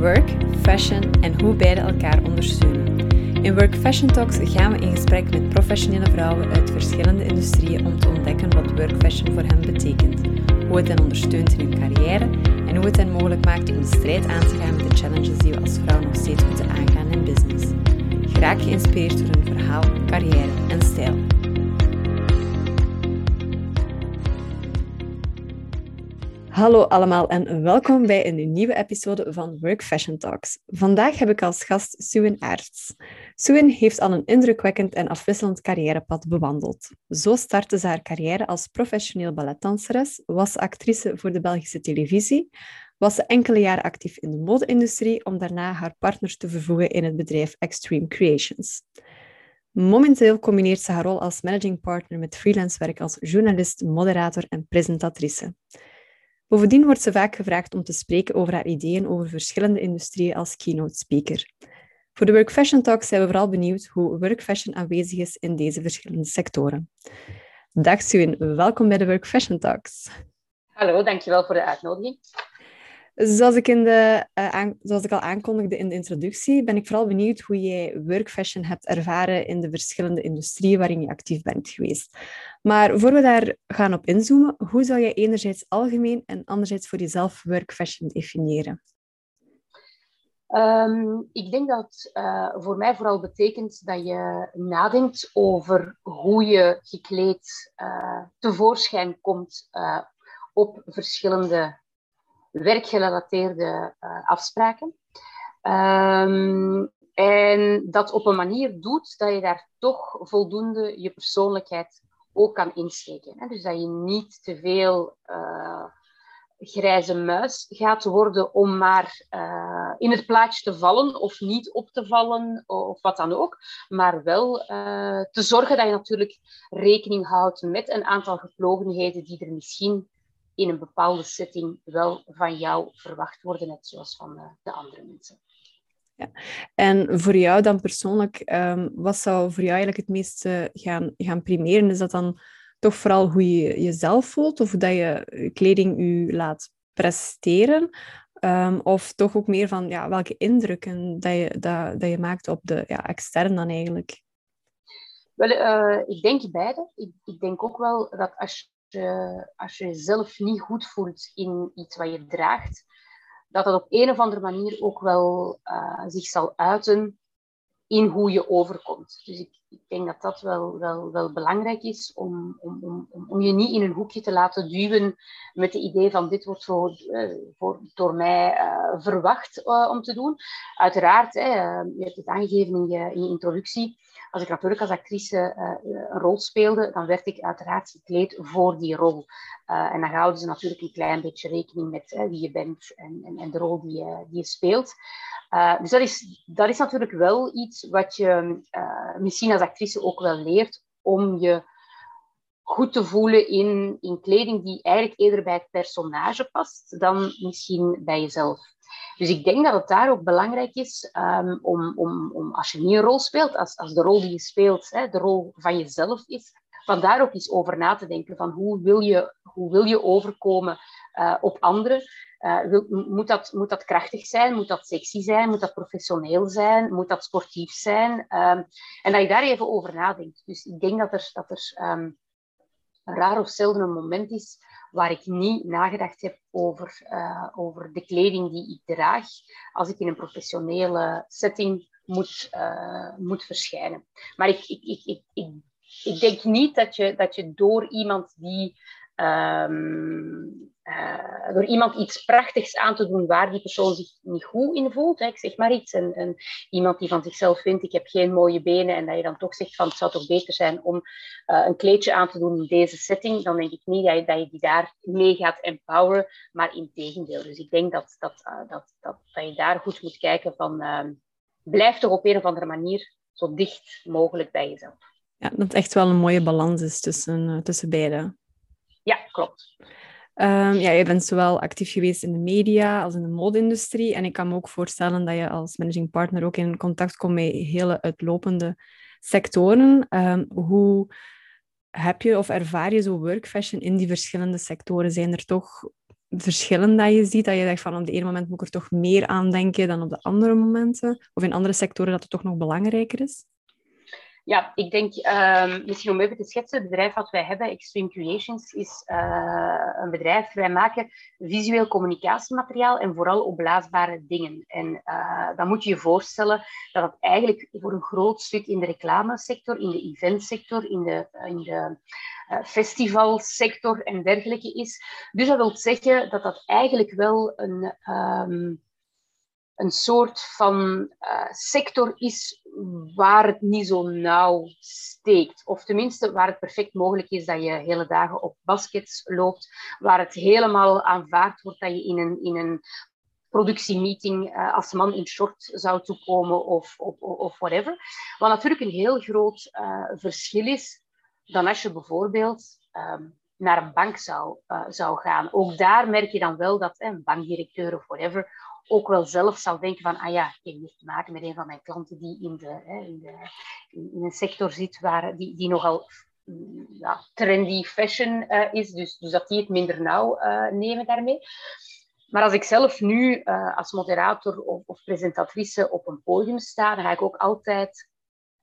work, fashion en hoe beide elkaar ondersteunen. In Work Fashion Talks gaan we in gesprek met professionele vrouwen uit verschillende industrieën om te ontdekken wat work fashion voor hen betekent, hoe het hen ondersteunt in hun carrière en hoe het hen mogelijk maakt om de strijd aan te gaan met de challenges die we als vrouw nog steeds moeten aangaan in business. Graag geïnspireerd door hun verhaal, carrière en stijl. Hallo allemaal en welkom bij een nieuwe episode van Work Fashion Talks. Vandaag heb ik als gast Suwin Aerts. Suwin heeft al een indrukwekkend en afwisselend carrièrepad bewandeld. Zo startte ze haar carrière als professioneel balletdanseres, was actrice voor de Belgische televisie, was ze enkele jaren actief in de mode-industrie om daarna haar partners te vervoegen in het bedrijf Extreme Creations. Momenteel combineert ze haar rol als managing partner met freelance werk als journalist, moderator en presentatrice. Bovendien wordt ze vaak gevraagd om te spreken over haar ideeën over verschillende industrieën als keynote speaker. Voor de Work Fashion Talk zijn we vooral benieuwd hoe work fashion aanwezig is in deze verschillende sectoren. Dag Suin, welkom bij de Work Fashion Talks. Hallo, dankjewel voor de uitnodiging. Zoals ik, in de, uh, zoals ik al aankondigde in de introductie, ben ik vooral benieuwd hoe jij workfashion hebt ervaren in de verschillende industrieën waarin je actief bent geweest. Maar voor we daar gaan op inzoomen, hoe zou jij enerzijds algemeen en anderzijds voor jezelf workfashion definiëren? Um, ik denk dat uh, voor mij vooral betekent dat je nadenkt over hoe je gekleed uh, tevoorschijn komt op verschillende werkgerelateerde uh, afspraken. Um, en dat op een manier doet dat je daar toch voldoende je persoonlijkheid ook kan insteken. Hè? Dus dat je niet te veel uh, grijze muis gaat worden om maar uh, in het plaatje te vallen of niet op te vallen of wat dan ook. Maar wel te zorgen dat je natuurlijk rekening houdt met een aantal geplogenheden die er misschien in een bepaalde setting wel van jou verwacht worden, net zoals van uh, de andere mensen. Ja. En voor jou dan persoonlijk, um, wat zou voor jou eigenlijk het meeste gaan, gaan primeren? Is dat dan toch vooral hoe je jezelf voelt of dat je kleding je laat presteren? Um, of toch ook meer van ja, welke indrukken dat je, dat, dat je maakt op de ja, extern dan eigenlijk? Wel, uh, ik denk beide. Ik, ik, denk ook wel dat als je, als je jezelf niet goed voelt in iets wat je draagt, dat dat op een of andere manier ook wel uh, zich zal uiten in hoe je overkomt. Dus ik, ik denk dat dat wel, wel, wel belangrijk is om, om, om, om je niet in een hoekje te laten duwen met het idee van dit wordt voor, uh, voor, door mij uh, verwacht om te doen. Uiteraard, hè, je hebt het aangegeven in je introductie, als ik natuurlijk als actrice uh, een rol speelde, dan werd ik uiteraard gekleed voor die rol. Uh, en dan houden ze natuurlijk een klein beetje rekening met wie je bent en, en, en, de rol die je, die je speelt. dus dat is, dat is natuurlijk wel iets wat je misschien als actrice ook wel leert om je goed te voelen in, in kleding die eigenlijk eerder bij het personage past dan misschien bij jezelf. Dus ik denk dat het daar ook belangrijk is um, om, om, om, als je niet een rol speelt, als, als de rol die je speelt hè, de rol van jezelf is, van daar ook eens over na te denken van hoe wil je, hoe wil je overkomen uh, op anderen. Uh, wil, moet, dat, moet dat krachtig zijn? Moet dat sexy zijn? Moet dat professioneel zijn? Moet dat sportief zijn? Um, en dat je daar even over nadenkt. Dus ik denk dat er, dat er um, raar of zelden een moment is waar ik niet nagedacht heb over, uh, over de kleding die ik draag als ik in een professionele setting moet, uh, moet verschijnen. Maar ik, ik, ik, ik, ik, ik denk niet dat je, dat je door iemand die um, uh, door iemand iets prachtigs aan te doen waar die persoon zich niet goed in voelt. Ik zeg maar iets. En, iemand die van zichzelf vindt, ik heb geen mooie benen. En dat je dan toch zegt van het zou toch beter zijn om uh, een kleedje aan te doen in deze setting. Dan denk ik niet dat je, dat je die daar mee gaat empoweren. Maar in tegendeel. Dus ik denk dat, dat, uh, dat, dat, je daar goed moet kijken van blijf toch op een of andere manier zo dicht mogelijk bij jezelf. Ja, dat echt wel een mooie balans is tussen, tussen beide. Klopt. Um, ja, je bent zowel actief geweest in de media als in de mode-industrie. En ik kan me ook voorstellen dat je als managing partner ook in contact komt met hele uitlopende sectoren. Um, hoe heb je of ervaar je zo work fashion in die verschillende sectoren? Zijn er toch verschillen dat je ziet? Dat je zegt van op de ene moment moet ik er toch meer aan denken dan op de andere momenten? Of in andere sectoren dat het toch nog belangrijker is? Ja, ik denk, um, misschien om even te schetsen, het bedrijf wat wij hebben, Extreme Creations, is uh, een bedrijf, wij maken visueel communicatiemateriaal en vooral opblaasbare dingen. En uh, dan moet je je voorstellen dat het eigenlijk voor een groot stuk in de reclamesector, in de eventsector, in de, in de uh, festivalsector en dergelijke is. Dus dat wil zeggen dat dat eigenlijk wel een... Um, een soort van uh, sector is waar het niet zo nauw steekt. Of tenminste waar het perfect mogelijk is dat je hele dagen op baskets loopt, waar het helemaal aanvaard wordt dat je in een, in een productiemeeting uh, als man in short zou toekomen of, of, of whatever. Wat natuurlijk een heel groot uh, verschil is dan als je bijvoorbeeld um, naar een bank zou, zou gaan. Ook daar merk je dan wel dat een bankdirecteur of whatever ook wel zelf zal denken van, ah ja, ik heb hier te maken met een van mijn klanten die in, de, hè, in, de, in, een sector zit waar, die, die nogal mm, ja, trendy fashion uh, is, dus, dus dat die het minder nauw uh, nemen daarmee. Maar als ik zelf nu uh, als moderator of, of, presentatrice op een podium sta, dan ga ik ook altijd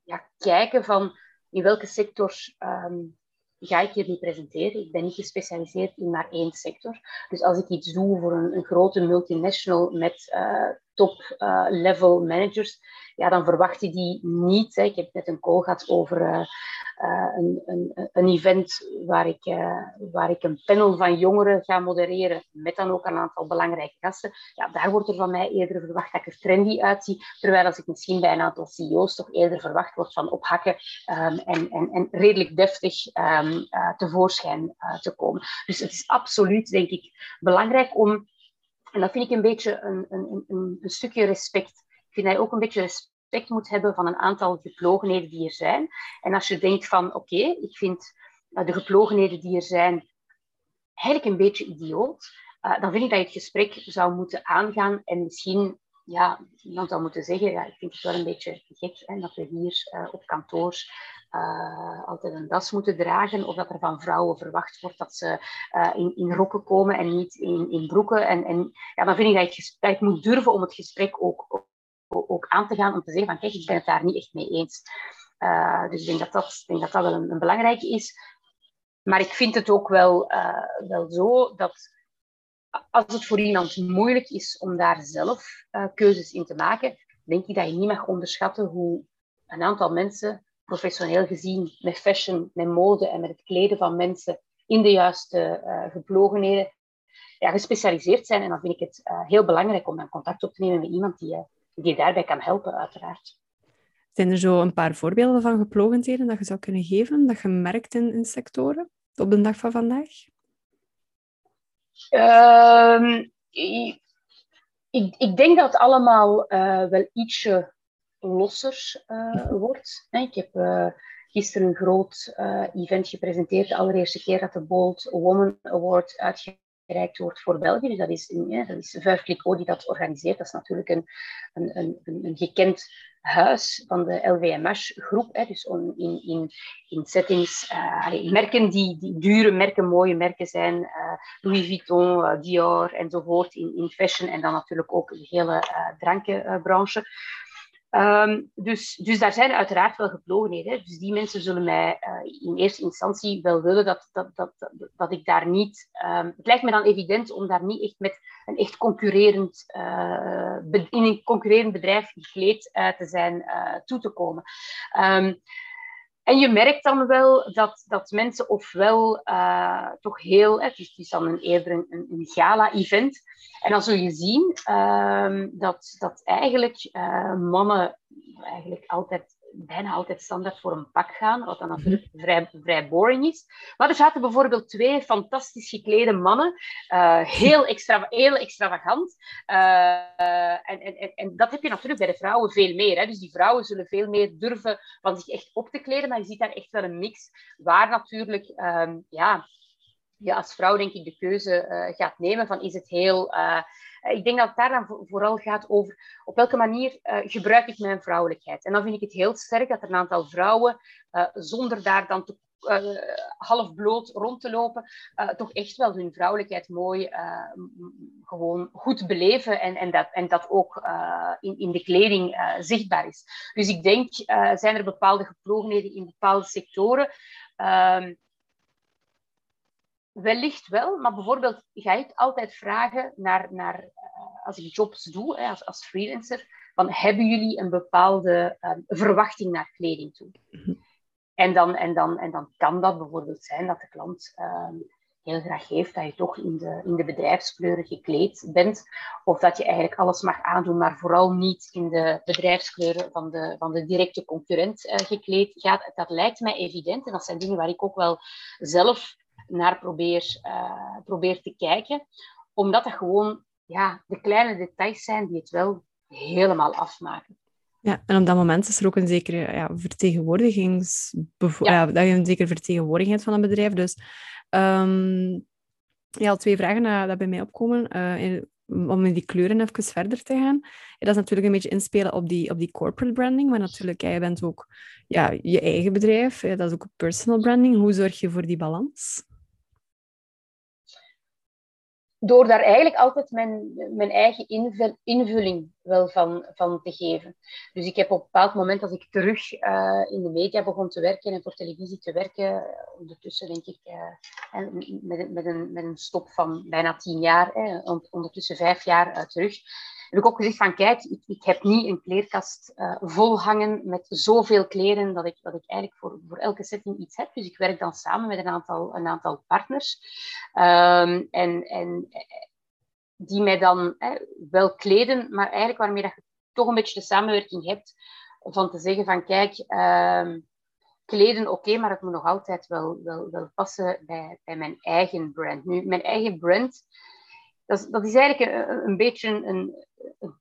ja, kijken van in welke sector um, ga ik hier niet presenteren. Ik ben niet gespecialiseerd in maar één sector. Dus als ik iets doe voor een, een grote multinational met uh, top-level uh, managers, ja, dan verwacht je die niet. Hè. Ik heb net een call gehad over uh, uh, een, een, een, event waar ik, waar ik een panel van jongeren ga modereren, met dan ook een aantal belangrijke gasten. Ja, daar wordt er van mij eerder verwacht dat ik er trendy uitzie, terwijl als ik misschien bij een aantal CEO's toch eerder verwacht word van ophakken um, en, en, en redelijk deftig um, tevoorschijn te komen. Dus het is absoluut, denk ik, belangrijk om, en dat vind ik een beetje een, een, een, een stukje respect ik vind dat je ook een beetje respect moet hebben van een aantal geplogenheden die er zijn. En als je denkt van, oké, ik vind de geplogenheden die er zijn eigenlijk een beetje idioot, uh, dan vind ik dat je het gesprek zou moeten aangaan en misschien ja, iemand zou moeten zeggen, ja, ik vind het wel een beetje gek hè, dat we hier uh, op kantoor uh, altijd een das moeten dragen, of dat er van vrouwen verwacht wordt dat ze uh, in, in rokken komen en niet in, in broeken. En, en ja, dan vind ik dat je, je moet durven om het gesprek ook, ook aan te gaan om te zeggen van kijk, ik ben het daar niet echt mee eens. Uh, dus ik denk dat dat, denk dat, dat wel een, belangrijke is. Maar ik vind het ook wel, wel zo dat als het voor iemand moeilijk is om daar zelf keuzes in te maken, denk ik dat je niet mag onderschatten hoe een aantal mensen, professioneel gezien, met fashion, met mode en met het kleden van mensen in de juiste geplogenheden, ja, gespecialiseerd zijn. En dan vind ik het heel belangrijk om dan contact op te nemen met iemand die die daarbij kan helpen, uiteraard. Zijn er zo een paar voorbeelden van geplogendheden dat je zou kunnen geven, dat je merkt in, in sectoren op de dag van vandaag? Um, ik, ik, denk dat het allemaal uh, wel ietsje losser uh, wordt. Ik heb uh, gisteren een groot event gepresenteerd, de allereerste keer dat de Bold Woman Award uitgegeven gereikt wordt voor België. Dus dat is, ja, dat is Vuifkliko die dat organiseert. Dat is natuurlijk een, een, een, een gekend huis van de LVMH-groep. Dus in, in, in settings, uh, merken die, die dure merken, mooie merken zijn. Uh, Louis Vuitton, uh, Dior enzovoort in, in fashion. En dan natuurlijk ook de hele drankenbranche. Um, dus, dus daar zijn uiteraard wel geplogenheden. Dus die mensen zullen mij uh, in eerste instantie wel willen dat, dat, dat, dat, dat ik daar niet... Um, het lijkt me dan evident om daar niet echt met een echt concurrerend, uh, in een concurrerend bedrijf gekleed uh, te zijn toe te komen. Um, en je merkt dan wel dat, dat mensen ofwel uh, toch heel, het is, het is dan een, eerder een, gala-event, en dan zul je zien uh, dat, dat eigenlijk uh, mannen eigenlijk altijd bijna altijd standaard voor een pak gaan, wat dan natuurlijk mhm. vrij, vrij boring is. Maar er zaten bijvoorbeeld twee fantastisch geklede mannen, uh, heel, extra, heel extravagant. Uh, en, en, en dat heb je natuurlijk bij de vrouwen veel meer. Hè. Dus die vrouwen zullen veel meer durven van zich echt op te kleden, maar je ziet daar echt wel een mix waar natuurlijk, um, ja, je als vrouw denk ik de keuze uh, gaat nemen van is het heel ik denk dat het daar dan vooral gaat over op welke manier uh, gebruik ik mijn vrouwelijkheid. En dan vind ik het heel sterk dat er een aantal vrouwen, uh, zonder daar dan te, half bloot rond te lopen, toch echt wel hun vrouwelijkheid mooi gewoon goed beleven en, en, dat, en dat ook in, in de kleding zichtbaar is. Dus ik denk, zijn er bepaalde geplogenheden in bepaalde sectoren. Ehm, wellicht wel, maar bijvoorbeeld ga ik altijd vragen naar, naar als ik jobs doe, als, als freelancer, van hebben jullie een bepaalde um, verwachting naar kleding toe? Mhm. En dan, en, dan, en dan kan dat bijvoorbeeld zijn dat de klant um, heel graag heeft dat je toch in de, in de bedrijfskleuren gekleed bent. Of dat je eigenlijk alles mag aandoen, maar vooral niet in de bedrijfskleuren van de, van de directe concurrent uh, gekleed gaat. Dat lijkt mij evident en dat zijn dingen waar ik ook wel zelf naar probeer, uh, probeer te kijken. Omdat dat gewoon ja, de kleine details zijn die het wel helemaal afmaken. Ja, en op dat moment is er ook een zekere ja, vertegenwoordigings... Ja. dat je een zekere vertegenwoordigheid van een bedrijf. Dus um, ja, twee vragen dat, bij mij opkomen. Uh, in, om in die kleuren even verder te gaan. dat is natuurlijk een beetje inspelen op die, op die corporate branding, maar natuurlijk, jij bent ook ja, je eigen bedrijf. dat is ook personal branding. Hoe zorg je voor die balans? Door daar eigenlijk altijd mijn, mijn eigen invulling wel van, van te geven. Dus ik heb op een bepaald moment, als ik terug uh, in de media begon te werken en voor televisie te werken, ondertussen denk ik, uh, met, met, een, met een stop van bijna tien jaar, ondertussen vijf jaar terug, heb ik ook gezegd van kijk, ik, ik heb niet een kleerkast uh, vol hangen met zoveel kleren dat ik, dat ik eigenlijk voor, voor elke setting iets heb. Dus ik werk dan samen met een aantal, een aantal partners. Um, en, en eh, die mij dan wel kleden, maar eigenlijk waarmee dat je toch een beetje de samenwerking hebt van te zeggen van kijk, uh, kleden oké, maar het moet nog altijd wel, wel, wel passen bij, bij mijn eigen brand. Nu, mijn eigen brand dat, dat is eigenlijk een, een beetje een,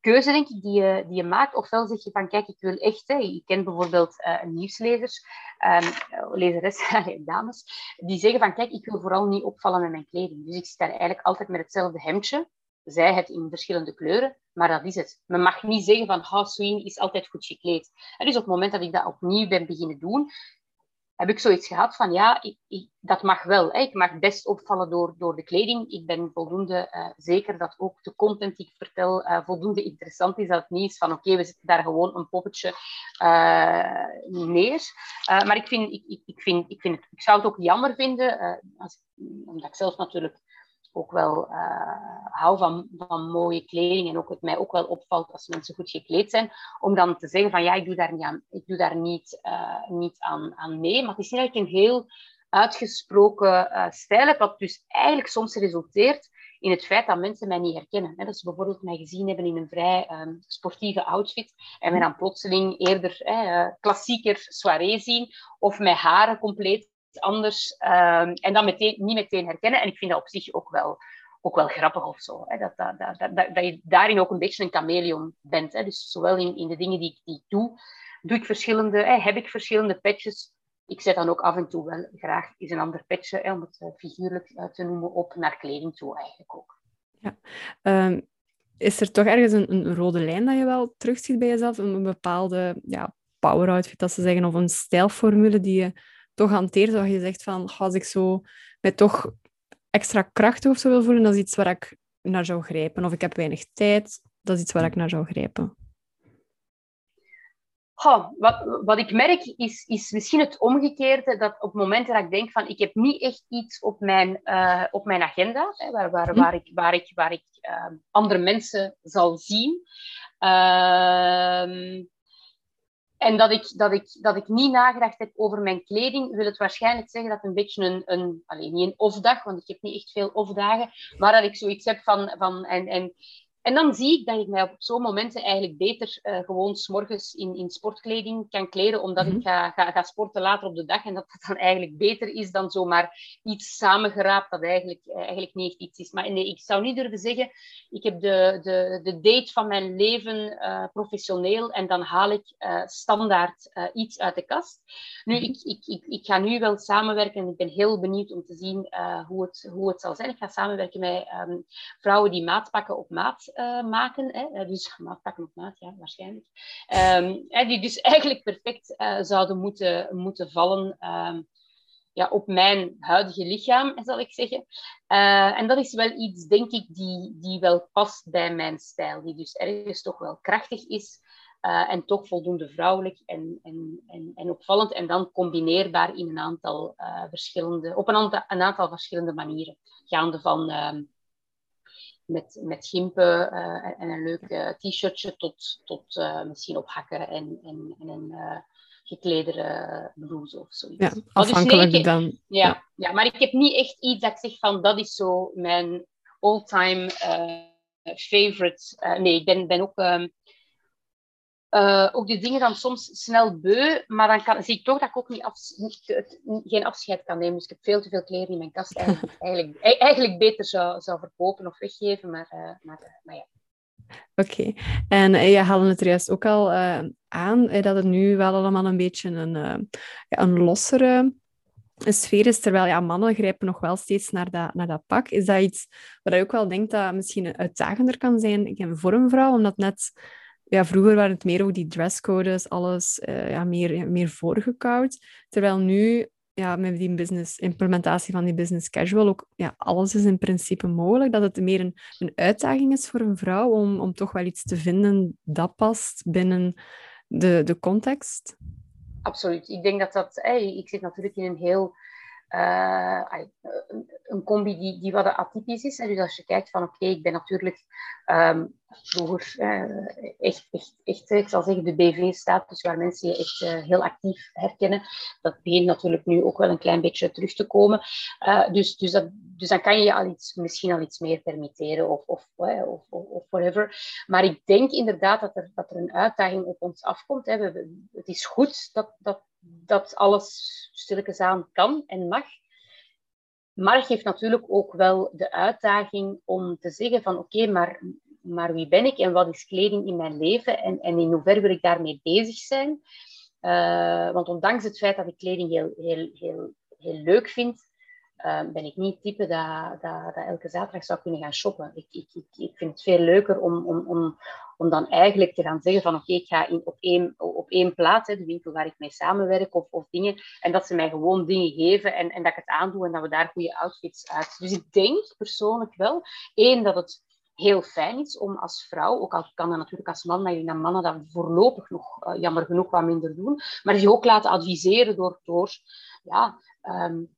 keuze, denk ik, die je, die je maakt. Ofwel zeg je van, kijk, ik wil echt... Hè, je kent bijvoorbeeld uh, nieuwslezers, um, lezeres, dames, die zeggen van, kijk, ik wil vooral niet opvallen met mijn kleding. Dus ik sta eigenlijk altijd met hetzelfde hemdje, zij het in verschillende kleuren, maar dat is het. Men mag niet zeggen van, Sween is altijd goed gekleed. En dus op het moment dat ik dat opnieuw ben beginnen doen, heb ik zoiets gehad van ja, ik, ik, dat mag wel. Hè. Ik mag best opvallen door, door de kleding. Ik ben voldoende uh, zeker dat ook de content die ik vertel uh, voldoende interessant is. Dat het niet is van oké, we zetten daar gewoon een poppetje uh, neer. maar ik, vind, ik, ik, ik, vind, ik, vind het, ik zou het ook jammer vinden, als, omdat ik zelf natuurlijk ook wel uh, hou van, van mooie kleding en ook het mij ook wel opvalt als mensen goed gekleed zijn, om dan te zeggen van ja, ik doe daar niet, aan, ik doe daar niet, uh, niet aan, aan mee. Maar het is eigenlijk een heel uitgesproken uh, stijl, wat dus eigenlijk soms resulteert in het feit dat mensen mij niet herkennen. Hè. Dat ze bijvoorbeeld mij gezien hebben in een vrij um, sportieve outfit en mij dan plotseling eerder klassieker soirée zien of mijn haren compleet anders um, en dan meteen, niet meteen herkennen. En ik vind dat op zich ook wel, ook wel grappig of zo. Hè? Dat, dat, dat, dat, je daarin ook een beetje een chameleon bent. Hè? Dus zowel in, in de dingen die, die ik doe, doe ik verschillende, hè? heb ik verschillende patches. Ik zet dan ook af en toe wel graag eens een ander petje, hè, om het uh, figuurlijk uh, te noemen, op naar kleding toe eigenlijk ook. Ja. Um, is er toch ergens een, een, rode lijn dat je wel terugziet bij jezelf? Een, een bepaalde ja, power outfit, dat ze zeggen, of een stijlformule die je toch hanteert, dat je zegt van, als ik zo met toch extra kracht of zo wil voelen, dat is iets waar ik naar zou grijpen. Of ik heb weinig tijd, dat is iets waar ik naar zou grijpen. Wat, wat ik merk is, is misschien het omgekeerde, dat op momenten dat ik denk van ik heb niet echt iets op mijn, uh, op mijn agenda, hè, waar, waar, hm. waar ik, waar ik, waar ik uh, andere mensen zal zien. Uh, en dat ik, dat, ik, dat ik niet nagedacht heb over mijn kleding, wil het waarschijnlijk zeggen dat een beetje een, een alleen niet een off-dag, want ik heb niet echt veel off-dagen, maar dat ik zoiets heb van, van en, en en dan zie ik dat ik mij op zo'n momenten eigenlijk beter uh, gewoon s'morgens in, in sportkleding kan kleden, omdat ik mhm. ga, ga, ga, sporten later op de dag en dat dat dan eigenlijk beter is dan zomaar iets samengeraapt dat eigenlijk, uh, eigenlijk niet echt iets is. Maar nee, ik zou niet durven zeggen, ik heb de, de, de date van mijn leven uh, professioneel en dan haal ik standaard iets uit de kast. Nu, mhm. ik, ik, ik, ik ga nu wel samenwerken en ik ben heel benieuwd om te zien hoe, het, hoe het zal zijn. Ik ga samenwerken met um, vrouwen die maat pakken op maat uh, maken. Hè? Eh, dus maatpakken op maat, ja, waarschijnlijk. Um, die dus eigenlijk perfect uh, zouden moeten, moeten vallen. Um, ja, op mijn huidige lichaam, zal ik zeggen. Eh, en dat is wel iets, denk ik, die, die wel past bij mijn stijl. Die dus ergens toch wel krachtig is. En toch voldoende vrouwelijk en, en, en, en, opvallend. En dan combineerbaar in een aantal, verschillende, op een aantal, een aantal verschillende manieren. Gaande van uh, met, met gimpen en een leuk t-shirtje tot, tot misschien ophakken en, en, en een gekledere blouse of zoiets. Ja, dus afhankelijk dus dan. Ja, ja, ja. maar ik heb niet echt iets dat ik zeg van dat is zo mijn all-time favorite. nee, ik ben, ben ook... Um, uh, ook die dingen dan soms snel beu, maar dan kan, zie ik toch dat ik ook niet, af, niet geen afscheid kan nemen. Dus ik heb veel te veel kleren in mijn kast eigenlijk, eigenlijk, eigenlijk beter zou, zou verkopen of weggeven, maar, uh, maar, uh, maar ja. Oké, okay. en uh, je haalde het er juist ook al aan dat het nu wel allemaal een beetje een, een lossere sfeer is, terwijl ja, mannen grijpen nog wel steeds naar dat, naar dat pak. Is dat iets waar je ook wel denkt dat misschien uitdagender kan zijn voor een vrouw, omdat net ja, vroeger waren het meer ook die dresscodes, alles uh, ja, meer, meer voorgekoud. Terwijl nu, ja, met die business, implementatie van die business casual, ook ja, alles is in principe mogelijk. Dat het meer een, een uitdaging is voor een vrouw om, om toch wel iets te vinden dat past binnen de, de context. Absoluut. Ik denk dat dat... Ik zit natuurlijk in een heel een combi die, wat atypisch is. Dus als je kijkt van oké, ik ben natuurlijk um, vroeger uh, echt, echt, echt, ik zal zeggen, de BV-status waar mensen je echt heel actief herkennen. Dat begint natuurlijk nu ook wel een klein beetje terug te komen. dus, dus, dat, dus dan kan je je al iets, misschien al iets meer permitteren of, of, of, of, whatever. Maar ik denk inderdaad dat er, dat er een uitdaging op ons afkomt. Hè. We, het is goed dat, dat dat alles stilletjes aan kan en mag. Maar het geeft natuurlijk ook wel de uitdaging om te zeggen van oké, maar, maar wie ben ik en wat is kleding in mijn leven en, en in hoeverre wil ik daarmee bezig zijn? Uh, want ondanks het feit dat ik kleding heel, heel, heel, heel leuk vind, uh, ben ik niet het type dat, dat, dat, elke zaterdag zou kunnen gaan shoppen. Ik, ik, ik, ik vind het veel leuker om, om, om, om dan eigenlijk te gaan zeggen van oké, ik ga in, op, één, op één plaats, hè, de winkel waar ik mee samenwerk of, of dingen, en dat ze mij gewoon dingen geven en, en dat ik het aandoe en dat we daar goede outfits uit. Dus ik denk persoonlijk wel, één, dat het heel fijn is om als vrouw, ook al kan dat natuurlijk als man, dat je naar mannen dat voorlopig nog uh, jammer genoeg wat minder doen, maar je ook laten adviseren door, door ja, um,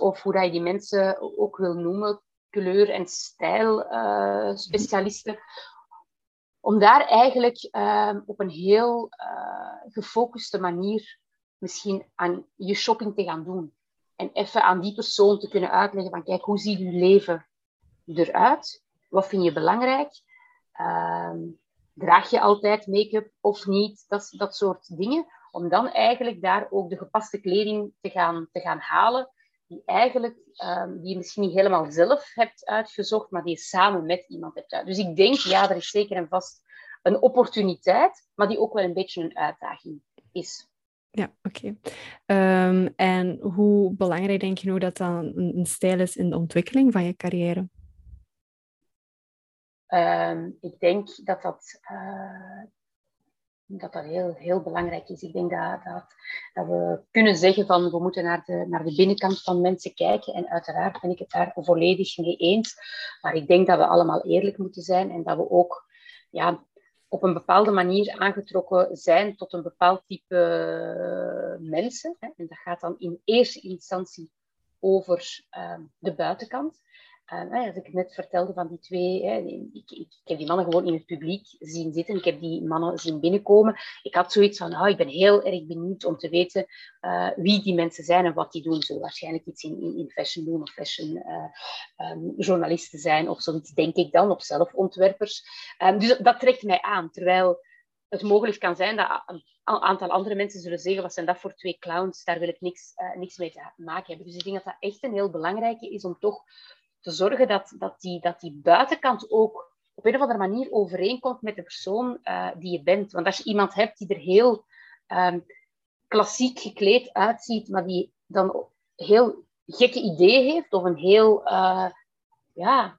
of hoe dat je die mensen ook wil noemen, kleur- en stijlspecialisten. Uh, om daar eigenlijk uh, op een heel uh, gefocuste manier misschien aan je shopping te gaan doen. En even aan die persoon te kunnen uitleggen van kijk, hoe ziet je leven eruit? Wat vind je belangrijk? Ehm, draag je altijd make-up of niet? Dat, dat soort dingen om dan eigenlijk daar ook de gepaste kleding te gaan, te gaan halen, die, eigenlijk, um, die je misschien niet helemaal zelf hebt uitgezocht, maar die je samen met iemand hebt uit. Dus ik denk, ja, er is zeker en vast een opportuniteit, maar die ook wel een beetje een uitdaging is. Ja, oké. Ehm, en hoe belangrijk denk je nou dat dan een, stijl is in de ontwikkeling van je carrière? Um, ik denk dat dat, uh, dat dat heel, heel belangrijk is. Ik denk dat, dat, dat we kunnen zeggen van we moeten naar de, naar de binnenkant van mensen kijken. En uiteraard ben ik het daar volledig mee eens. Maar ik denk dat we allemaal eerlijk moeten zijn en dat we ook ja, op een bepaalde manier aangetrokken zijn tot een bepaald type mensen. En dat gaat dan in eerste instantie over uh, de buitenkant. Als ik het net vertelde van die twee, hè, ik, ik, ik, heb die mannen gewoon in het publiek zien zitten. Ik heb die mannen zien binnenkomen. Ik had zoiets van, oh, ik ben heel erg benieuwd om te weten uh, wie die mensen zijn en wat die doen. Zullen waarschijnlijk iets in, in, fashion doen of fashion uh, um, journalisten zijn of zoiets, denk ik dan, of zelfontwerpers. Um, dus dat trekt mij aan. Terwijl het mogelijk kan zijn dat een aantal andere mensen zullen zeggen, wat zijn dat voor twee clowns, daar wil ik niks, niks mee te maken hebben. Dus ik denk dat dat echt een heel belangrijke is om toch te zorgen dat, dat, die, dat die buitenkant ook op een of andere manier overeenkomt met de persoon uh, die je bent. Want als je iemand hebt die er heel um, klassiek gekleed uitziet, maar die dan heel gekke ideeën heeft, of een heel uh, ja,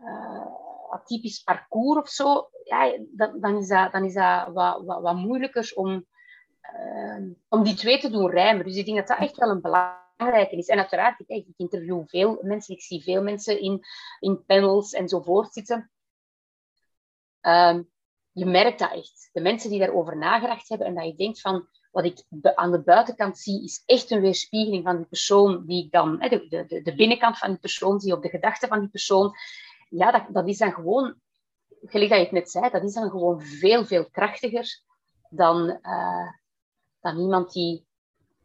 uh, atypisch parcours of zo, ja, dan, dan, is dat, dan is dat wat, wat, moeilijker om ehm, om die twee te doen rijmen. Dus ik denk dat dat echt wel een En uiteraard, ik, ik interview veel mensen, ik zie veel mensen in, in panels enzovoort zitten. Um, je merkt dat echt. De mensen die daarover nagedacht hebben en dat je denkt van, wat ik aan de buitenkant zie, is echt een weerspiegeling van die persoon die ik dan, de, de, de binnenkant van die persoon zie, op de gedachten van die persoon. Ja, dat, dat is dan gewoon, gelijk dat je het net zei, dat is dan gewoon veel, veel krachtiger dan, uh, dan iemand die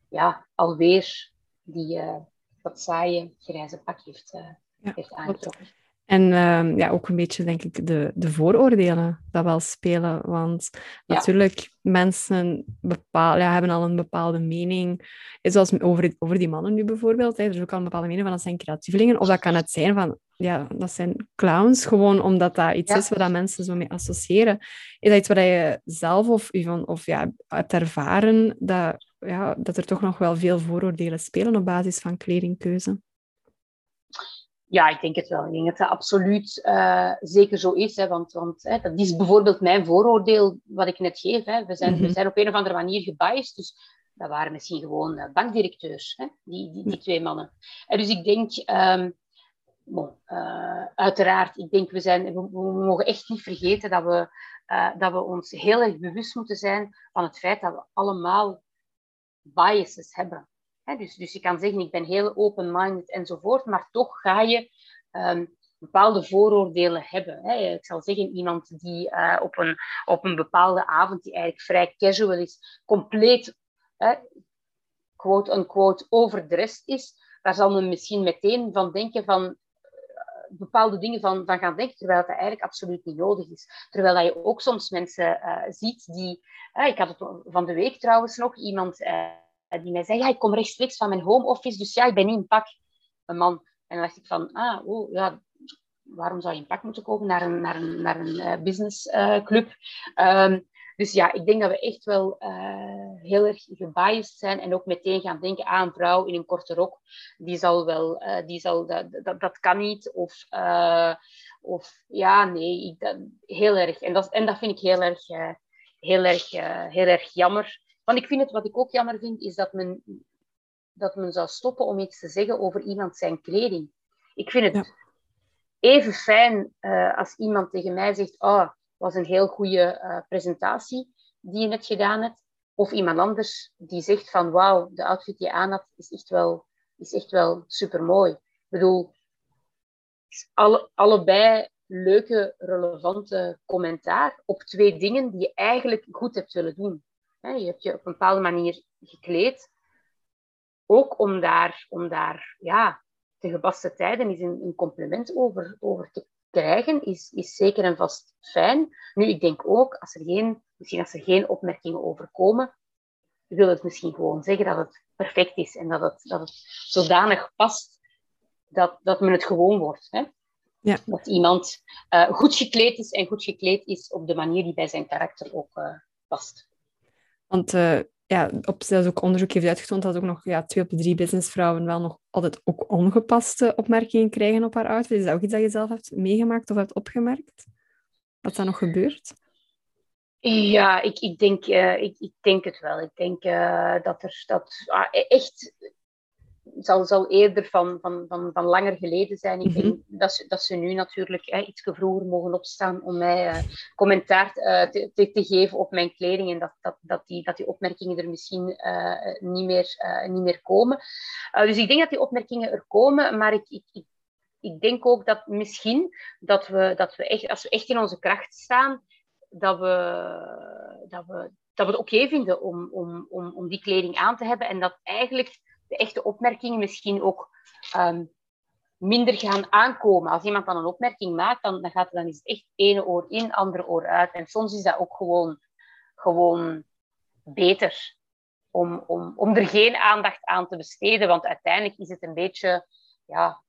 ja, alweer die, uh, dat saaie grijze pak heeft, uh, ja, heeft aangetrokken. En ehm, ja, ook een beetje, denk ik, de, de vooroordelen dat wel spelen. Want natuurlijk, mensen bepaal, ja, hebben al een bepaalde mening. Zoals over, over die mannen nu bijvoorbeeld. Hè, er is ook al een bepaalde mening van dat zijn creatievelingen. Of dat kan het zijn van, ja, dat zijn clowns. Gewoon omdat dat iets is waar mensen zo mee associëren. Is dat iets waar je zelf of, of ja, hebt ervaren dat, ja, dat er toch nog wel veel vooroordelen spelen op basis van kledingkeuze? Ja, ik denk het wel. Ik denk dat dat absoluut uh, zeker zo is. Hè, want want hè, dat is bijvoorbeeld mijn vooroordeel wat ik net geef. Hè. We, zijn, we mhm. zijn op een of andere manier gebiased. Dus dat waren misschien gewoon uh, bankdirecteurs, hè, die, die, die, twee mannen. En dus ik denk, um, bon, uh, uiteraard, ik denk we, zijn, we, we, mogen echt niet vergeten dat we, dat we ons heel erg bewust moeten zijn van het feit dat we allemaal biases hebben dus, dus je kan zeggen, ik ben heel open-minded enzovoort, maar toch ga je ehm, bepaalde vooroordelen hebben. Ik zal zeggen, iemand die uh, op, een, op een bepaalde avond, die eigenlijk vrij casual is, compleet, quote-unquote, overdressed is, daar zal men misschien meteen van denken van uh, bepaalde dingen van, gaan denken, terwijl dat eigenlijk absoluut niet nodig is. Terwijl dat je ook soms mensen uh, ziet die... ik had het van de week trouwens nog, iemand eh, die mij zei, ja, ik kom rechtstreeks van mijn home office, dus ja, ik ben niet in pak. Een man. En dan dacht ik van, ah, oh, ja, waarom zou je in pak moeten komen naar een, naar een, naar een businessclub? Um, dus ja, ik denk dat we echt wel uh, heel erg gebiased zijn en ook meteen gaan denken aan ah, een vrouw in een korte rok. Die zal wel, uh, die zal, dat, dat, dat kan niet. Of, uh, of ja, nee, ik, dat, heel erg. En dat, en dat vind ik heel erg, heel erg, heel erg jammer. Want ik vind het, wat ik ook jammer vind, is dat men, dat men zou stoppen om iets te zeggen over iemand zijn kleding. Ik vind het even fijn als iemand tegen mij zegt, oh, was een heel goede uh, presentatie die je net gedaan hebt. Of iemand anders die zegt van, wauw, de outfit die je aan had is echt wel, is echt wel supermooi. Ik bedoel, alle, allebei leuke, relevante commentaar op twee dingen die je eigenlijk goed hebt willen doen. Je hebt je op een bepaalde manier gekleed. Ook om daar, om daar ja, te gepaste tijden is een, een compliment over, over te krijgen, is, is zeker en vast fijn. Nu, ik denk ook, als er geen, misschien als er geen opmerkingen over komen, wil het misschien gewoon zeggen dat het perfect is en dat het, dat het zodanig past dat, dat men het gewoon wordt. Hè? Ja. Dat iemand uh, goed gekleed is en goed gekleed is op de manier die bij zijn karakter ook uh, past. Want uh, ja, op zelfs ook onderzoek heeft uitgetoond dat ook nog ja, twee op de drie businessvrouwen wel nog altijd ook ongepaste opmerkingen krijgen op haar outfit. Is dat ook iets dat je zelf hebt meegemaakt of hebt opgemerkt? Dat dat nog gebeurt? Ja, ik, ik, denk, uh, ik, ik denk het wel. Ik denk uh, dat er dat, ah, e-, echt zal, zal eerder van, van, van, van langer geleden zijn. Ik denk mhm. dat, ze, dat ze nu natuurlijk hè, iets vroeger mogen opstaan om mij uh, commentaar uh, te, te, te, geven op mijn kleding en dat, dat, dat, die, dat die opmerkingen er misschien uh, niet, meer, niet meer komen. dus ik denk dat die opmerkingen er komen, maar ik, ik, ik, ik denk ook dat misschien dat we, dat we echt, als we echt in onze kracht staan, dat we, dat we, dat we het oké vinden om, om, om, om die kleding aan te hebben en dat eigenlijk de echte opmerkingen misschien ook ehm, minder gaan aankomen. Als iemand dan een opmerking maakt, dan, dan, gaat, dan is het echt ene oor in, andere oor uit. En soms is dat ook gewoon, gewoon beter om, om, om er geen aandacht aan te besteden. Want uiteindelijk is het een beetje ja,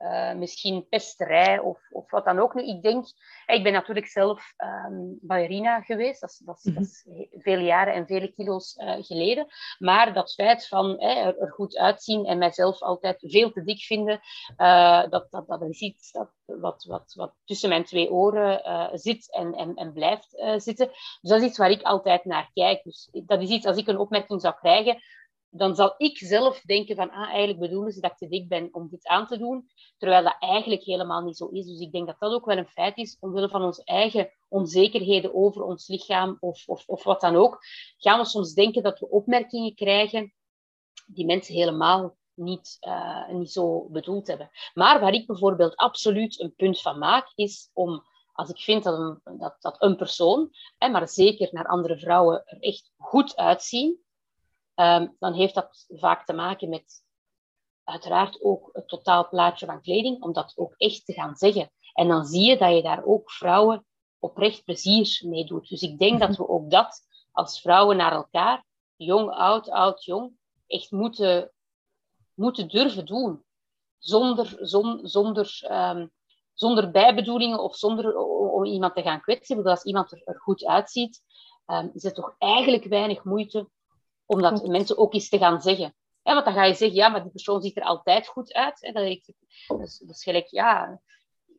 uh, misschien pesterij of, of wat dan ook. Nu, ik denk, ik ben natuurlijk zelf um, ballerina geweest, dat is, dat, dat is mhm. vele jaren en vele kilo's uh, geleden. Maar dat feit van er, er, goed uitzien en mijzelf altijd veel te dik vinden, uh, dat, dat, dat is iets dat, wat, wat, wat tussen mijn twee oren zit en, en, en blijft zitten. Dus dat is iets waar ik altijd naar kijk. Dus dat is iets, als ik een opmerking zou krijgen, dan zal ik zelf denken van, ah, eigenlijk bedoelen ze dat ik te dik ben om dit aan te doen, terwijl dat eigenlijk helemaal niet zo is. Dus ik denk dat dat ook wel een feit is, omwille van onze eigen onzekerheden over ons lichaam of, of, of wat dan ook, gaan we soms denken dat we opmerkingen krijgen die mensen helemaal niet, uh, niet zo bedoeld hebben. Maar waar ik bijvoorbeeld absoluut een punt van maak, is om als ik vind dat een, dat, dat een persoon, hè, maar zeker naar andere vrouwen, er echt goed uitzien, Ehm, dan heeft dat vaak te maken met uiteraard ook het totaalplaatje van kleding, om dat ook echt te gaan zeggen. En dan zie je dat je daar ook vrouwen oprecht plezier mee doet. Dus ik denk dat we ook dat als vrouwen naar elkaar, jong, oud, oud, jong, echt moeten, moeten durven doen. Zonder, zonder, ehm, zonder bijbedoelingen of zonder om iemand te gaan kwetsen. Want als iemand er, goed uitziet, um, is het toch eigenlijk weinig moeite om dat mensen ook eens te gaan zeggen. Ja, want dan ga je zeggen, ja, maar die persoon ziet er altijd goed uit. Hè. Dat, ik, dat is gelijk, ja,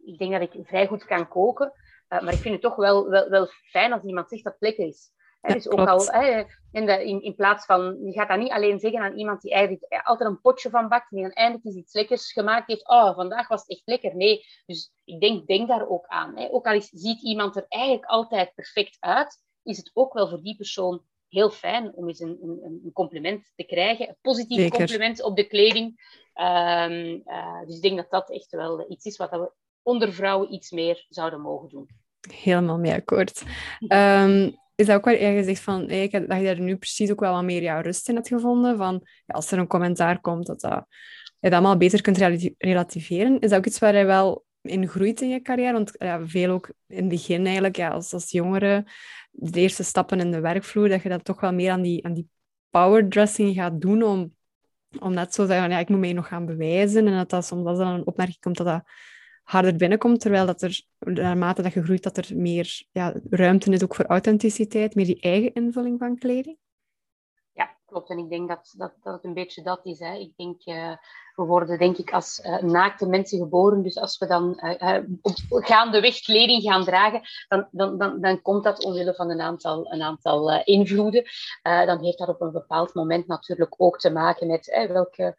ik denk dat ik vrij goed kan koken. Uh, maar ik vind het toch wel, wel, wel fijn als iemand zegt dat het lekker is. Hè, dus ook al hè, in, de, in, in, plaats van, je gaat dat niet alleen zeggen aan iemand die eigenlijk altijd een potje van bakt, die dan eindelijk eens iets lekkers gemaakt heeft. Oh, vandaag was het echt lekker. Nee, dus ik denk, denk daar ook aan. Hè. Ook al is, ziet iemand er eigenlijk altijd perfect uit, is het ook wel voor die persoon heel fijn om eens een, een, een compliment te krijgen. Een positief compliment op de kleding. Ehm, eh, dus ik denk dat dat echt wel iets is wat we onder vrouwen iets meer zouden mogen doen. Helemaal mee akkoord. Um, is dat ook wel je zegt van, hey, dat je daar nu precies ook wel wat meer jouw rust in hebt gevonden? Van, ja, als er een commentaar komt, dat, dat je dat allemaal beter kunt relativeren. Is dat ook iets waar je wel in groeit in je carrière? Want ja, veel ook in het begin eigenlijk, ja, als, als jongere, de eerste stappen in de werkvloer, dat je dat toch wel meer aan die, aan die powerdressing gaat doen om, om net zo te zeggen, ja, ik moet mij nog gaan bewijzen. En dat dat soms als er een opmerking komt, dat dat harder binnenkomt, terwijl dat er, naarmate dat je groeit, dat er meer ja, ruimte is ook voor authenticiteit, meer die eigen invulling van kleding klopt. En ik denk dat, dat, dat het een beetje dat is. Hè. Ik denk, uh, we worden denk ik als uh, naakte mensen geboren. Dus als we dan uh, op gaandeweg kleding gaan dragen, dan, dan, dan, dan komt dat omwille van een aantal, een aantal invloeden. dan heeft dat op een bepaald moment natuurlijk ook te maken met welke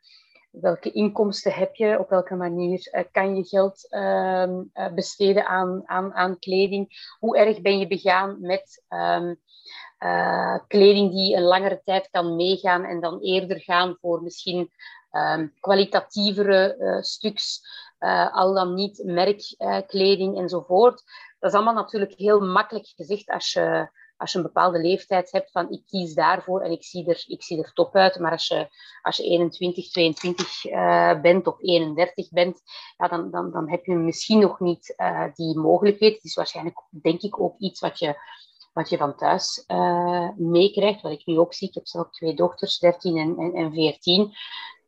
welke inkomsten heb je, op welke manier kan je geld ehm, besteden aan, aan, aan kleding, hoe erg ben je begaan met um, uh, kleding die een langere tijd kan meegaan en dan eerder gaan voor misschien um, kwalitatievere uh, stuks, uh, al dan niet merkkleding enzovoort. Dat is allemaal natuurlijk heel makkelijk gezegd als je, als je een bepaalde leeftijd hebt van ik kies daarvoor en ik zie er, ik zie er top uit. Maar als je, als je 21, 22 bent of 31 bent, ja, dan, dan, dan heb je misschien nog niet die mogelijkheid. Het is waarschijnlijk, denk ik, ook iets wat je wat je van thuis uh, meekrijgt. Wat ik nu ook zie. Ik heb zelf twee dochters, 13 en, en, en 14.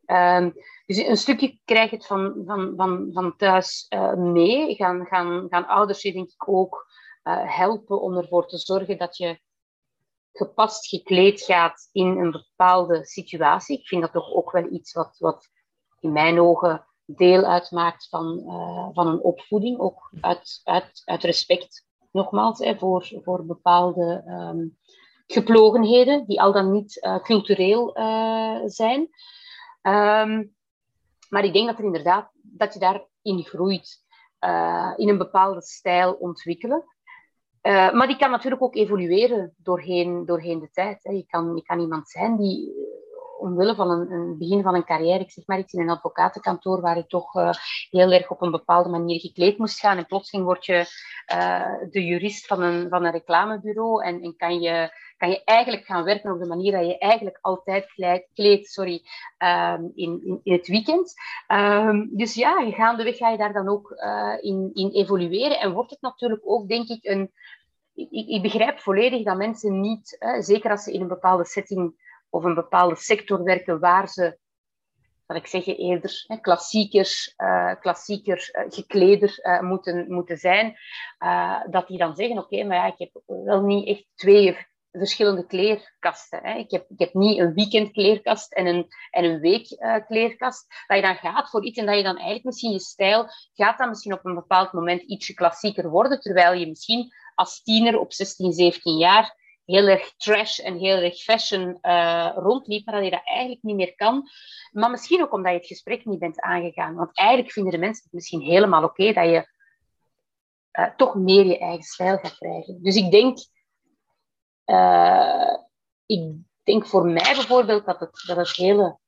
Um, dus een stukje krijg je het van, van, van, van thuis uh, mee. Gaan, gaan, gaan ouders je denk ik ook uh, helpen om ervoor te zorgen dat je gepast gekleed gaat in een bepaalde situatie. Ik vind dat toch ook wel iets wat, wat in mijn ogen deel uitmaakt van, van een opvoeding. Ook uit, uit, uit respect nogmaals, voor, voor bepaalde um, geplogenheden, die al dan niet uh, cultureel uh, zijn. Um, maar ik denk dat er inderdaad, dat je daarin groeit, uh, in een bepaalde stijl ontwikkelen. maar die kan natuurlijk ook evolueren doorheen, doorheen de tijd. Hè. Je, kan, je kan iemand zijn die omwille van een, een, begin van een carrière, ik zeg maar iets in een advocatenkantoor waar je toch uh, heel erg op een bepaalde manier gekleed moest gaan. En plotseling word je uh, de jurist van een, van een reclamebureau en, en kan, je, kan je eigenlijk gaan werken op de manier dat je eigenlijk altijd kleedt, sorry, um, in, in, het weekend. Um, dus ja, gaandeweg ga je daar dan ook uh, in, in evolueren en wordt het natuurlijk ook, denk ik, een ik, begrijp volledig dat mensen niet, zeker als ze in een bepaalde setting of een bepaalde sector werken waar ze zal ik zeggen, eerder hè, klassieker, uh, klassieker uh, gekleder uh, moeten, moeten zijn, dat die dan zeggen, oké, maar ja, ik heb wel niet echt twee verschillende kleerkasten. Hè. Ik, heb, ik heb niet een weekendkleerkast en een, en een weekkleerkast. dat je dan gaat voor iets en dat je dan eigenlijk misschien je stijl gaat dan misschien op een bepaald moment ietsje klassieker worden, terwijl je misschien als tiener op 16, 17 jaar heel erg trash en heel erg fashion uh, rondliep, maar dat je dat eigenlijk niet meer kan. Maar misschien ook omdat je het gesprek niet bent aangegaan. Want eigenlijk vinden de mensen het misschien helemaal oké dat je uh, toch meer je eigen stijl gaat krijgen. Dus ik denk, uh, ik denk voor mij bijvoorbeeld dat het, dat het hele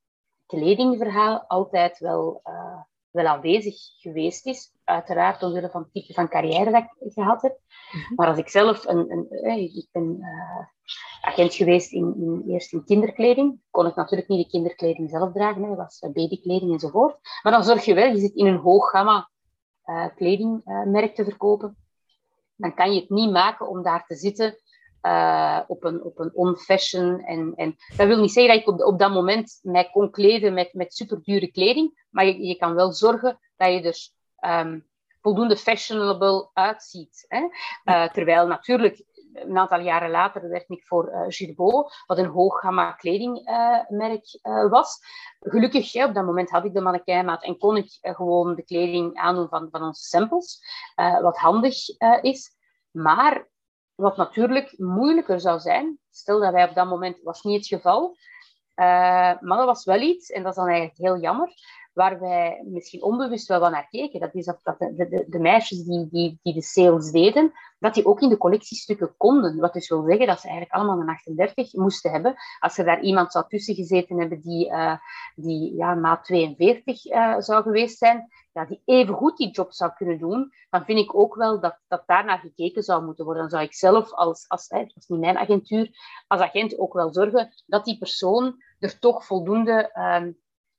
kledingverhaal altijd wel wel aanwezig geweest is. Uiteraard omwille van het type van carrière dat ik gehad heb. Mhm. Maar als ik zelf een... een eh, ik ben uh, agent geweest in, in, eerst in kinderkleding. Kon ik natuurlijk niet de kinderkleding zelf dragen. Hè. Dat was babykleding enzovoort. Maar dan zorg je wel, je zit in een hoog gamma uh, kledingmerk te verkopen. Dan kan je het niet maken om daar te zitten uh, op een, op een on-fashion. En, en dat wil niet zeggen dat ik op, op dat moment mij kon kleden met, met superdure kleding, maar je, je kan wel zorgen dat je er um, voldoende fashionable uitziet. Hè? Uh, terwijl natuurlijk een aantal jaren later werkte ik voor uh, Girbeau, wat een hooggamma kledingmerk uh, was. Gelukkig, ja, op dat moment had ik de mannekijnmaat en kon ik gewoon de kleding aandoen van, van onze samples, wat handig is. Maar wat natuurlijk moeilijker zou zijn, stel dat wij op dat moment, was niet het geval, uh, maar dat was wel iets, en dat is dan eigenlijk heel jammer, waar wij misschien onbewust wel van naar keken. Dat is dat, dat de, de, de, meisjes die, die, die de sales deden, dat die ook in de collectiestukken konden. Wat dus wil zeggen dat ze eigenlijk allemaal een 38 moesten hebben. Als er daar iemand zou tussen gezeten hebben die, uh, die ja, maat 42 uh, zou geweest zijn, ja, die even goed die job zou kunnen doen, dan vind ik ook wel dat, dat daar naar gekeken zou moeten worden. Dan zou ik zelf, als, als, is niet mijn agentuur, als agent ook wel zorgen dat die persoon er toch voldoende uh,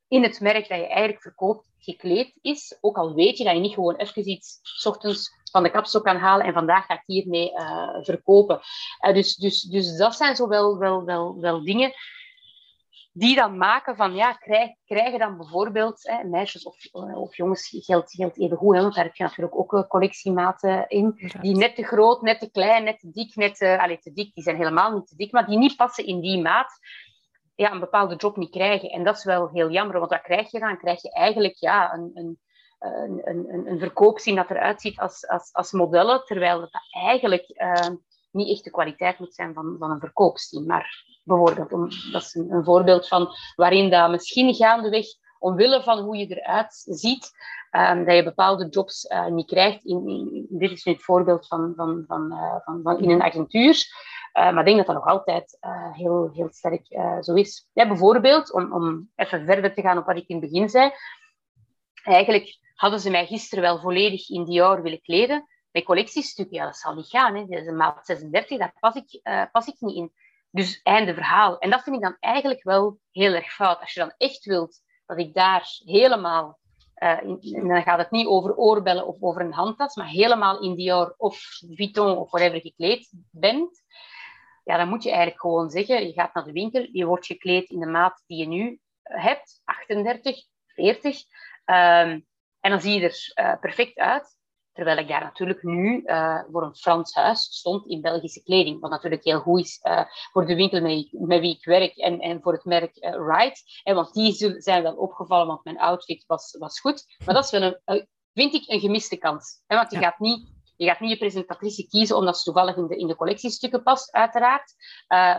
in het merk dat je eigenlijk verkoopt gekleed is. Ook al weet je dat je niet gewoon even iets s ochtends van de kapstok kan halen en vandaag ga ik hiermee uh, verkopen. Uh, dus, dus, dus dat zijn zo wel, wel, wel, wel dingen die dan maken van, ja, krijg, krijgen dan bijvoorbeeld, hè, meisjes of, of jongens, geldt, geldt even goed, hè, want daar heb je natuurlijk ook collectiematen in, die net te groot, net te klein, net te dik, net te, allez, te dik, die zijn helemaal niet te dik, maar die niet passen in die maat, ja, een bepaalde job niet krijgen. En dat is wel heel jammer, want wat krijg je dan? Krijg je eigenlijk ja, een, een, een, een, een dat eruit ziet als, als, als modellen, terwijl dat eigenlijk uh, niet echt de kwaliteit moet zijn van, van een verkoopsteam. Maar bijvoorbeeld, dat is een, voorbeeld van waarin dat misschien gaandeweg, omwille van hoe je eruit ziet, um, dat je bepaalde jobs uh, niet krijgt. In, dit is nu het voorbeeld van, van, van, uh, van, van in een agentuur. Uh, maar ik denk dat dat nog altijd uh, heel, heel sterk uh, zo is. Bijvoorbeeld, om, om even verder te gaan op wat ik in het begin zei. Eigenlijk hadden ze mij gisteren wel volledig in Dior willen kleden. Bij collectiestukken, ja, dat zal niet gaan. Hè. Dat is een maat 36, daar pas ik, pas ik niet in. Dus einde verhaal. En dat vind ik dan eigenlijk wel heel erg fout. Als je dan echt wilt dat ik daar helemaal dan gaat het niet over oorbellen of over een handtas, maar helemaal in Dior of Vuitton of whatever gekleed bent, ja, dan moet je eigenlijk gewoon zeggen, je gaat naar de winkel, je wordt gekleed in de maat die je nu hebt, 38, 40, um, en dan zie je er uh, perfect uit. Terwijl ik daar natuurlijk nu uh, voor een Frans huis stond in Belgische kleding. Wat natuurlijk heel goed is uh, voor de winkel met, met, wie ik werk en, en voor het merk uh, Right. En want die zijn wel opgevallen, want mijn outfit was, was goed. Maar dat is wel een, vind ik, een gemiste kans. Hè? Want je, gaat niet, je gaat niet je presentatrice kiezen omdat ze toevallig in de, in de collectiestukken past, uiteraard.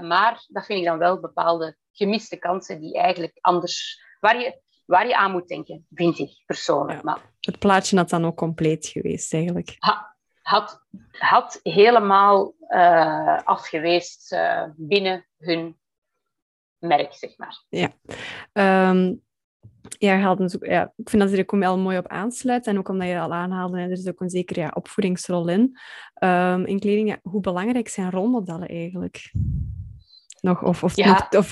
maar dat vind ik dan wel bepaalde gemiste kansen die eigenlijk anders... Waar je, waar je aan moet denken, vind ik persoonlijk. Maar, het plaatje had dan ook compleet geweest, eigenlijk. Ha, had, had helemaal uh, afgeweest uh, binnen hun merk, zeg maar. Ja. Um, ja, ja, ik vind dat ze er wel mooi op aansluit. En ook omdat je al aanhaalde, er is ook een zekere ja, opvoedingsrol in. Um, in kleding, ja, hoe belangrijk zijn rolmodellen eigenlijk? Nog, of of, ja. nog, of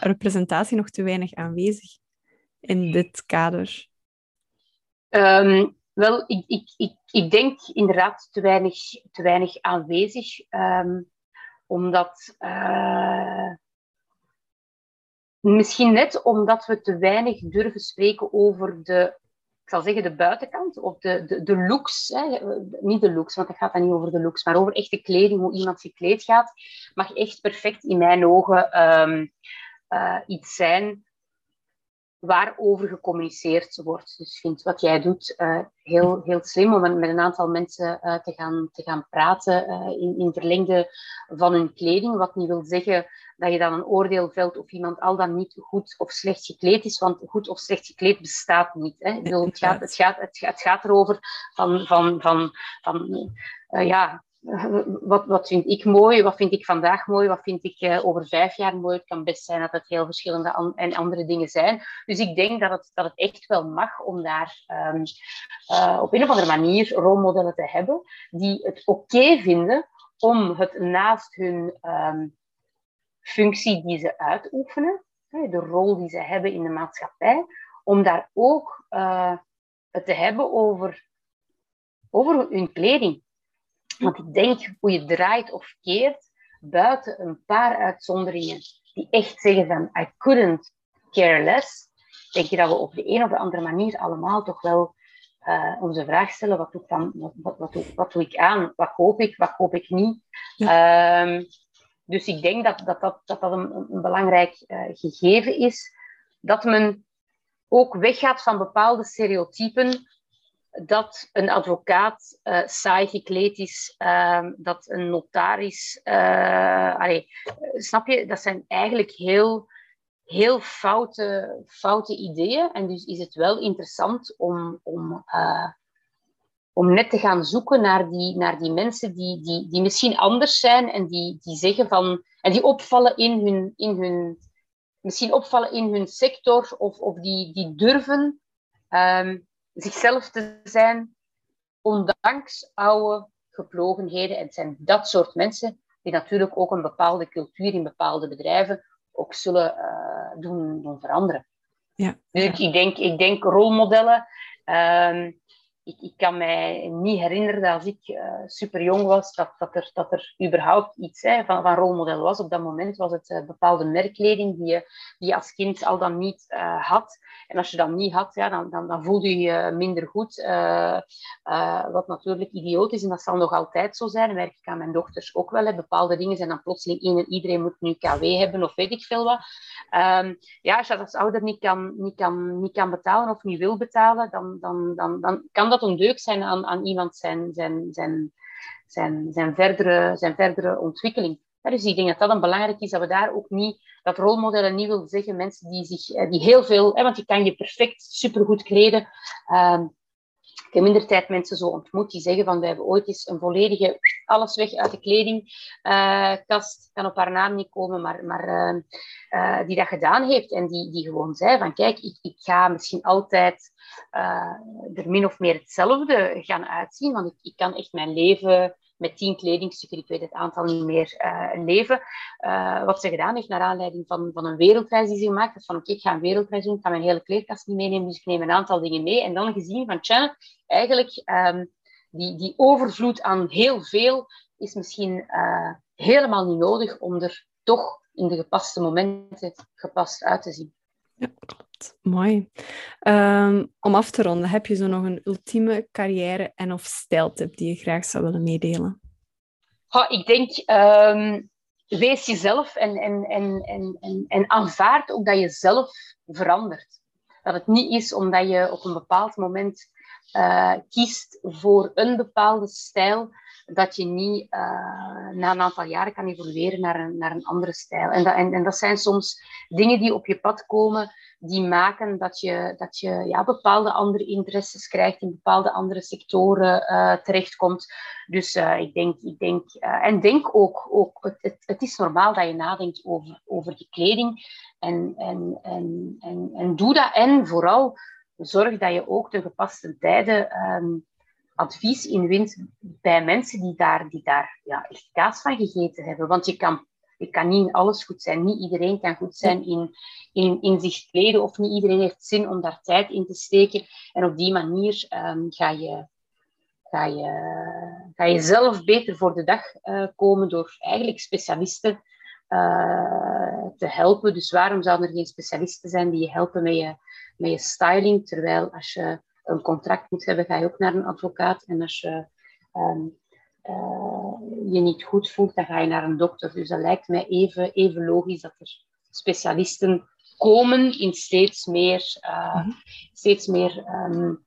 representatie nog te weinig aanwezig? in dit kader? Um, wel, ik, ik, ik, ik denk inderdaad te weinig, te weinig aanwezig. Um, omdat uh, misschien net omdat we te weinig durven spreken over de ik zal zeggen, de buitenkant, of de, de, de looks. Hè. Niet de looks, want het gaat dan niet over de looks, maar over echte kleding, hoe iemand gekleed gaat, mag echt perfect in mijn ogen um, uh, iets zijn waarover gecommuniceerd wordt. Dus vind wat jij doet uh, heel, heel slim om met een aantal mensen uh, te, gaan, te gaan praten uh, in, in verlengde van hun kleding. Wat niet wil zeggen dat je dan een oordeel velt of iemand al dan niet goed of slecht gekleed is, want goed of slecht gekleed bestaat niet. Hè. Bedoel, het, gaat, het, gaat, het, gaat, het gaat erover van, van, van, van ja, wat, wat vind ik mooi, wat vind ik vandaag mooi, wat vind ik uh, over vijf jaar mooi. Het kan best zijn dat het heel verschillende en andere dingen zijn. Dus ik denk dat het, dat het echt wel mag om daar um, uh, op een of andere manier rolmodellen te hebben die het oké vinden om het naast hun um, functie die ze uitoefenen, de rol die ze hebben in de maatschappij, om daar ook uh, het te hebben over, over hun kleding. Want ik denk, hoe je draait of keert, buiten een paar uitzonderingen die echt zeggen van I couldn't care less, denk je dat we op de een of de andere manier allemaal toch wel uh, onze vraag stellen, wat doe, ik dan, wat, wat, wat, doe, wat doe ik aan? Wat koop ik, wat koop ik niet? Ja. Um, dus ik denk dat dat, dat, dat, dat een, een belangrijk uh, gegeven is. Dat men ook weggaat van bepaalde stereotypen dat een advocaat uh, saai gekleed is, uh, dat een notaris. Allee, snap je? Dat zijn eigenlijk heel, heel foute, foute ideeën. En dus is het wel interessant om, om, om net te gaan zoeken naar die, naar die mensen die, die, die misschien anders zijn en die, die zeggen van. en die opvallen in hun. In hun misschien opvallen in hun sector of, of die, die durven. Um, zichzelf te zijn, ondanks oude geplogenheden. En het zijn dat soort mensen die natuurlijk ook een bepaalde cultuur in bepaalde bedrijven ook zullen uh, doen, doen veranderen. Ja. Dus ik, ik, denk, ik denk rolmodellen. Um, ik, ik, kan mij niet herinneren dat als ik uh, super jong was, dat, dat, er, dat er überhaupt iets hè, van, van rolmodel was. Op dat moment was het uh, bepaalde merkkleding die je, die als kind al dan niet uh, had. En als je dat niet had, ja, dan, dan, dan voelde je je minder goed. wat natuurlijk idioot is, en dat zal nog altijd zo zijn. Merk ik aan mijn dochters ook wel. Hè. Bepaalde dingen zijn dan plotseling in en iedereen moet nu KW hebben of weet ik veel wat. Um, ja, als je dat als ouder niet kan, niet, kan, niet kan betalen of niet wil betalen, dan, dan, dan, dan kan dat een deuk zijn aan, aan iemand zijn, zijn, zijn, zijn, zijn, verdere, zijn verdere ontwikkeling. Dus ik denk dat dat een belangrijk is, dat we daar ook niet, dat rolmodellen niet wil zeggen, mensen die zich, eh, die heel veel, hè, want je kan je perfect supergoed kleden. Um, ik heb minder tijd mensen zo ontmoet die zeggen van, wij hebben ooit eens een volledige, alles weg uit de kledingkast, uh, kan op haar naam niet komen, maar, maar uh, uh, die dat gedaan heeft en die, die gewoon zei van, kijk, ik, ik ga misschien altijd er min of meer hetzelfde gaan uitzien, want ik, ik kan echt mijn leven met tien kledingstukken, ik weet het aantal niet meer, uh, leven. Wat ze gedaan heeft naar aanleiding van, van een wereldreis die ze gemaakt heeft. Van oké, ik ga een wereldreis doen, ik ga mijn hele kleerkast niet meenemen, dus ik neem een aantal dingen mee. En dan gezien van, tja, eigenlijk um, die, die overvloed aan heel veel is misschien uh, helemaal niet nodig om er toch in de gepaste momenten gepast uit te zien. Ja, klopt. Mooi. Um, om af te ronden, heb je zo nog een ultieme carrière- en of stijltip die je graag zou willen meedelen? Ha, ik denk, um, wees jezelf en, en, en, en, en, en aanvaard ook dat je zelf verandert. Dat het niet is omdat je op een bepaald moment uh, kiest voor een bepaalde stijl, dat je niet uh, na een aantal jaren kan evolueren naar een, naar een andere stijl. En dat, en, dat zijn soms dingen die op je pad komen, die maken dat je, dat je ja, bepaalde andere interesses krijgt, in bepaalde andere sectoren uh, terechtkomt. Dus ik denk, ik denk en denk ook, ook het, het, het, is normaal dat je nadenkt over, over je kleding. En, en, en, en, en doe dat. En vooral zorg dat je ook de gepaste tijden um, advies inwint bij mensen die daar, die daar ja, echt kaas van gegeten hebben. Want je kan, je kan niet in alles goed zijn. Niet iedereen kan goed zijn in, in, in zich kleden of niet iedereen heeft zin om daar tijd in te steken. En op die manier um, ga je, ga je, ga je zelf beter voor de dag uh, komen door eigenlijk specialisten uh, te helpen. Dus waarom zouden er geen specialisten zijn die je helpen met je, met je styling? Terwijl als je een contract moet hebben, ga je ook naar een advocaat. En als je ehm, uh, je niet goed voelt, dan ga je naar een dokter. Dus dat lijkt mij even, even logisch dat er specialisten komen in steeds meer, uh, steeds meer um,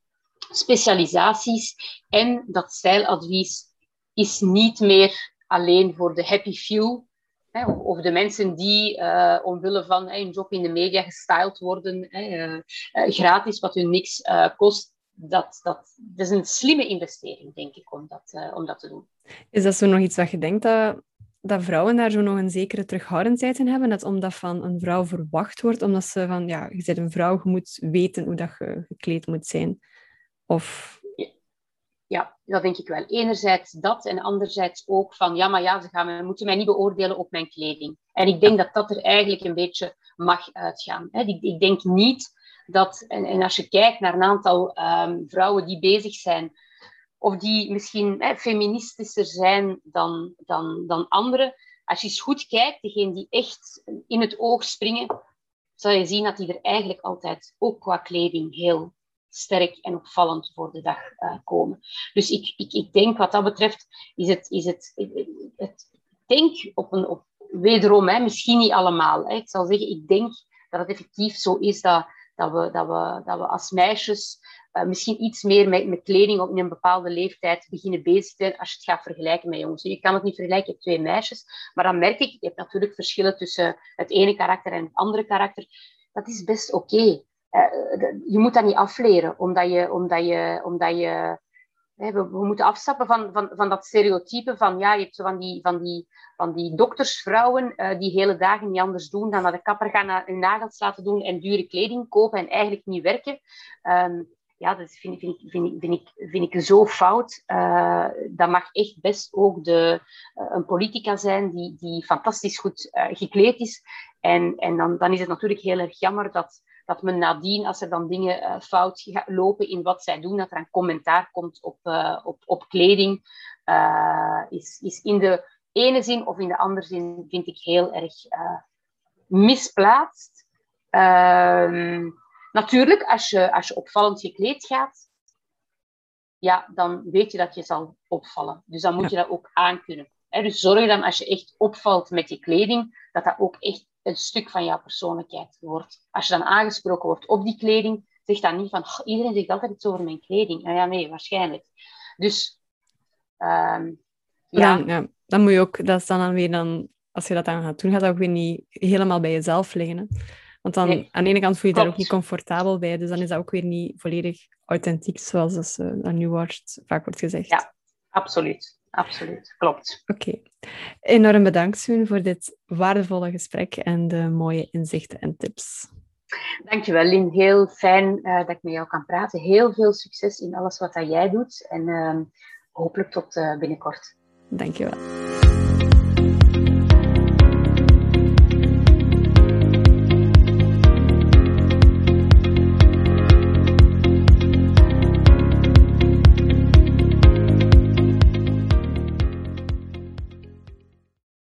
specialisaties. En dat stijladvies is niet meer alleen voor de happy few. Of de mensen die uh, omwille van een job in de media gestyled worden, gratis, wat hun niks kost, dat, dat, dat is een slimme investering, denk ik, om dat, om dat te doen. Is dat zo nog iets wat je denkt dat, dat vrouwen daar zo nog een zekere terughoudendheid in hebben? Dat omdat van een vrouw verwacht wordt, omdat ze van, ja, je bent een vrouw, je moet weten hoe dat je gekleed moet zijn. Of... Ja, dat denk ik wel. Enerzijds dat en anderzijds ook van, ja, maar ja, ze gaan, moeten mij niet beoordelen op mijn kleding. En ik denk dat dat er eigenlijk een beetje mag uitgaan. Ik, ik denk niet dat, en, en als je kijkt naar een aantal ehm, vrouwen die bezig zijn, of die misschien hè, feministischer zijn dan, dan, dan anderen, als je eens goed kijkt, degenen die echt in het oog springen, zal je zien dat die er eigenlijk altijd ook qua kleding heel sterk en opvallend voor de dag uh, komen. Dus ik, ik, ik denk wat dat betreft, is het, is het, het, denk op een, op, wederom, hè, misschien niet allemaal. Hè. Ik zal zeggen, ik denk dat het effectief zo is dat dat we, dat we, dat we als meisjes uh, misschien iets meer met, met kleding op een bepaalde leeftijd beginnen bezig te zijn als je het gaat vergelijken met jongens. Je kan het niet vergelijken met twee meisjes, maar dan merk ik, je hebt natuurlijk verschillen tussen het ene karakter en het andere karakter. Dat is best oké. Uh, je moet dat niet afleren, omdat je, omdat je, omdat je we, we, moeten afstappen van, van, van dat stereotype van, ja, je hebt zo van die, van die, van die doktersvrouwen uh, die hele dagen niet anders doen dan naar de kapper gaan, naar hun nagels laten doen en dure kleding kopen en eigenlijk niet werken. Um, ja, dat vind, vind, vind, vind, ik, vind ik zo fout. Dat mag echt best ook de, een politica zijn die, die fantastisch goed gekleed is. En, en dan, dan is het natuurlijk heel erg jammer dat, dat men nadien, als er dan dingen uh, fout lopen in wat zij doen, dat er een commentaar komt op, uh, op, op kleding, uh, is, is in de ene zin of in de andere zin, vind ik heel erg misplaatst. Ehm, natuurlijk, als je, als je opvallend gekleed gaat, ja, dan weet je dat je zal opvallen. Dus dan moet je dat ook aankunnen. Dus zorg dan als je echt opvalt met je kleding, dat dat ook echt een stuk van jouw persoonlijkheid wordt. Als je dan aangesproken wordt op die kleding, zeg dan niet van iedereen zegt altijd iets over mijn kleding. Nou ja, nee, waarschijnlijk. Dus um, ja. Dan, ja. Dan moet je ook, dat is dan, weer dan, als je dat dan gaat doen, gaat dat ook weer niet helemaal bij jezelf liggen. Hè? Want dan, aan de ene kant voel je je daar ook niet comfortabel bij, dus dan is dat ook weer niet volledig authentiek, zoals dat, uh, nu wordt, vaak wordt gezegd. Ja, absoluut absoluut. Klopt. Oké. Enorm bedankt, voor dit waardevolle gesprek en de mooie inzichten en tips. Dankjewel, Lin. Heel fijn uh, dat ik met jou kan praten. Heel veel succes in alles wat dat jij doet. En uh, hopelijk tot uh, binnenkort. Dankjewel.